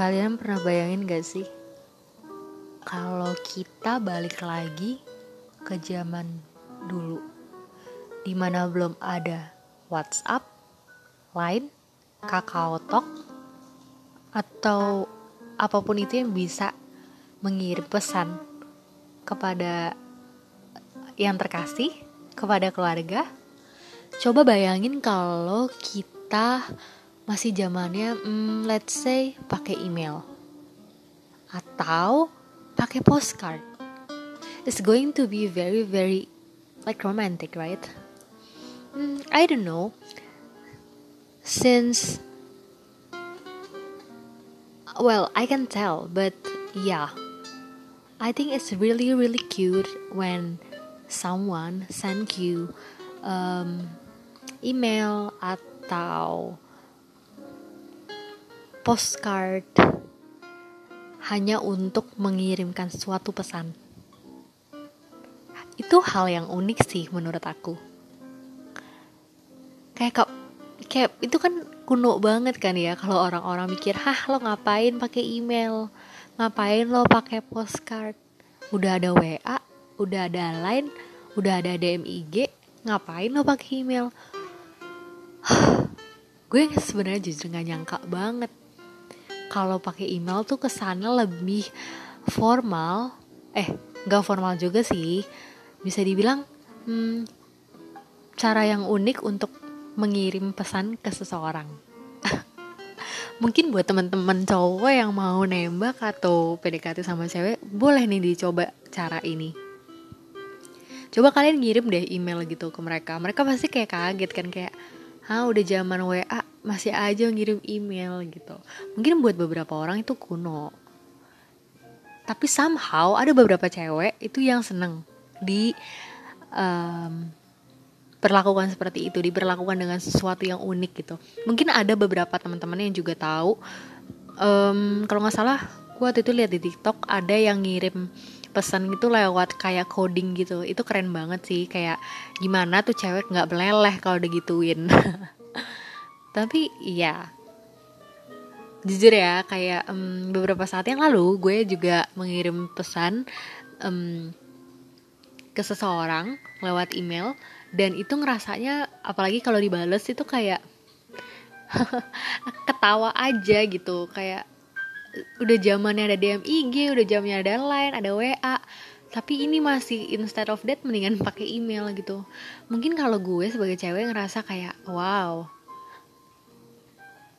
Kalian pernah bayangin gak sih kalau kita balik lagi ke zaman dulu di mana belum ada WhatsApp, Line, Kakao Talk, atau apa pun itu yang bisa mengirim pesan kepada yang terkasih, kepada keluarga. Coba bayangin kalau kita masih zamannya hmm, let's say pakai email. Atau pakai postcard. It's going to be very very like romantic right? Hmm, I don't know. Since well I can tell but yeah. I think it's really really cute when someone send you um, email atau postcard hanya untuk mengirimkan suatu pesan. Itu hal yang unik sih menurut aku. Kayak kayak itu kan kuno banget kan ya kalau orang-orang mikir, "Hah, lo ngapain pakai email? Ngapain lo pakai postcard? Udah ada WA, udah ada Line, udah ada DMIG, ngapain lo pakai email?" gue sebenarnya jujur gak nyangka banget kalau pakai email tuh kesannya lebih formal. Eh nggak formal juga sih. Bisa dibilang hmm, cara yang unik untuk mengirim pesan ke seseorang. Mungkin buat teman-teman cowok yang mau nembak atau PDKT sama cewek boleh nih dicoba cara ini. Coba kalian ngirim deh email gitu ke mereka. Mereka pasti kayak kaget kan kayak ah udah zaman WA masih aja ngirim email gitu. Mungkin buat beberapa orang itu kuno. Tapi somehow ada beberapa cewek itu yang seneng di um, perlakukan seperti itu diperlakukan dengan sesuatu yang unik gitu. Mungkin ada beberapa teman-teman yang juga tahu. Um, kalau nggak salah gue waktu itu lihat di TikTok ada yang ngirim pesan gitu lewat kayak coding gitu. Itu keren banget sih kayak gimana tuh cewek nggak meleleh kalau digituin tapi iya. Jujur ya kayak um, beberapa saat yang lalu gue juga mengirim pesan um, ke seseorang lewat email dan itu ngerasanya apalagi kalau dibales itu kayak ketawa aja gitu. Kayak udah zamannya ada DMIG, udah zamannya ada Line, ada WA, tapi ini masih instead of that mendingan pakai email gitu. Mungkin kalau gue sebagai cewek ngerasa kayak wow,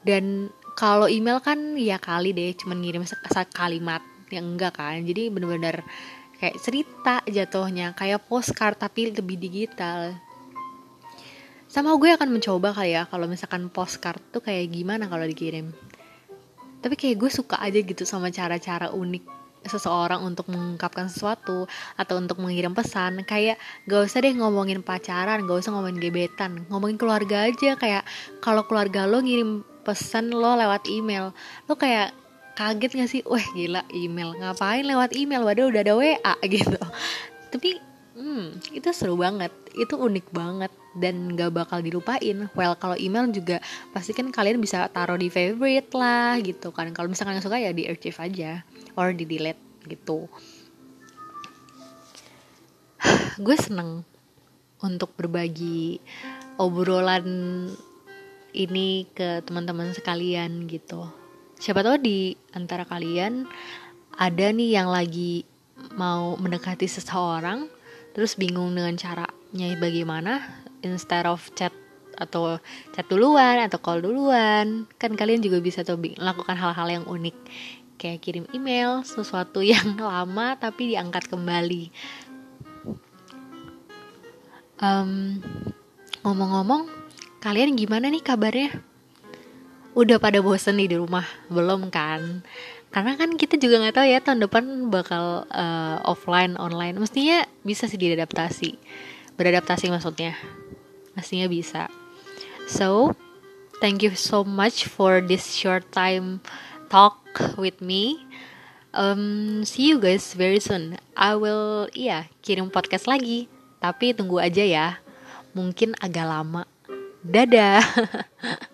dan kalau email kan ya kali deh cuman ngirim kalimat yang enggak kan. Jadi bener-bener kayak cerita jatuhnya kayak postcard tapi lebih digital. Sama gue akan mencoba kali ya kalau misalkan postcard tuh kayak gimana kalau dikirim. Tapi kayak gue suka aja gitu sama cara-cara unik seseorang untuk mengungkapkan sesuatu atau untuk mengirim pesan. Kayak gak usah deh ngomongin pacaran gak usah ngomongin gebetan. Ngomongin keluarga aja kayak kalau keluarga lo ngirim pesan lo lewat email. Lo kayak kaget gak sih? Wah gila email. Ngapain lewat email? Waduh udah ada WA gitu. Tapi hmm, itu seru banget. Itu unik banget dan gak bakal dilupain. Well kalau email juga pasti kan kalian bisa taruh di favorite lah gitu kan. Kalau misalkan nggak suka ya di archive aja or di delete gitu. Gue seneng untuk berbagi obrolan ini ke teman-teman sekalian gitu. Siapa tahu di antara kalian ada nih yang lagi mau mendekati seseorang terus bingung dengan caranya bagaimana instead of chat atau chat duluan atau call duluan. Kan kalian juga bisa tuh lakukan hal-hal yang unik. Kayak kirim email sesuatu yang lama tapi diangkat kembali. Um, ngomong-ngomong Kalian gimana nih kabarnya? Udah pada bosen nih di rumah? Belum kan? Karena kan kita juga nggak tahu ya tahun depan bakal uh, offline, online. Mestinya bisa sih diadaptasi. Beradaptasi maksudnya. Mestinya bisa. So, thank you so much for this short time talk with me. Um, see you guys very soon. I will, iya, kirim podcast lagi. Tapi tunggu aja ya. Mungkin agak lama Dadah.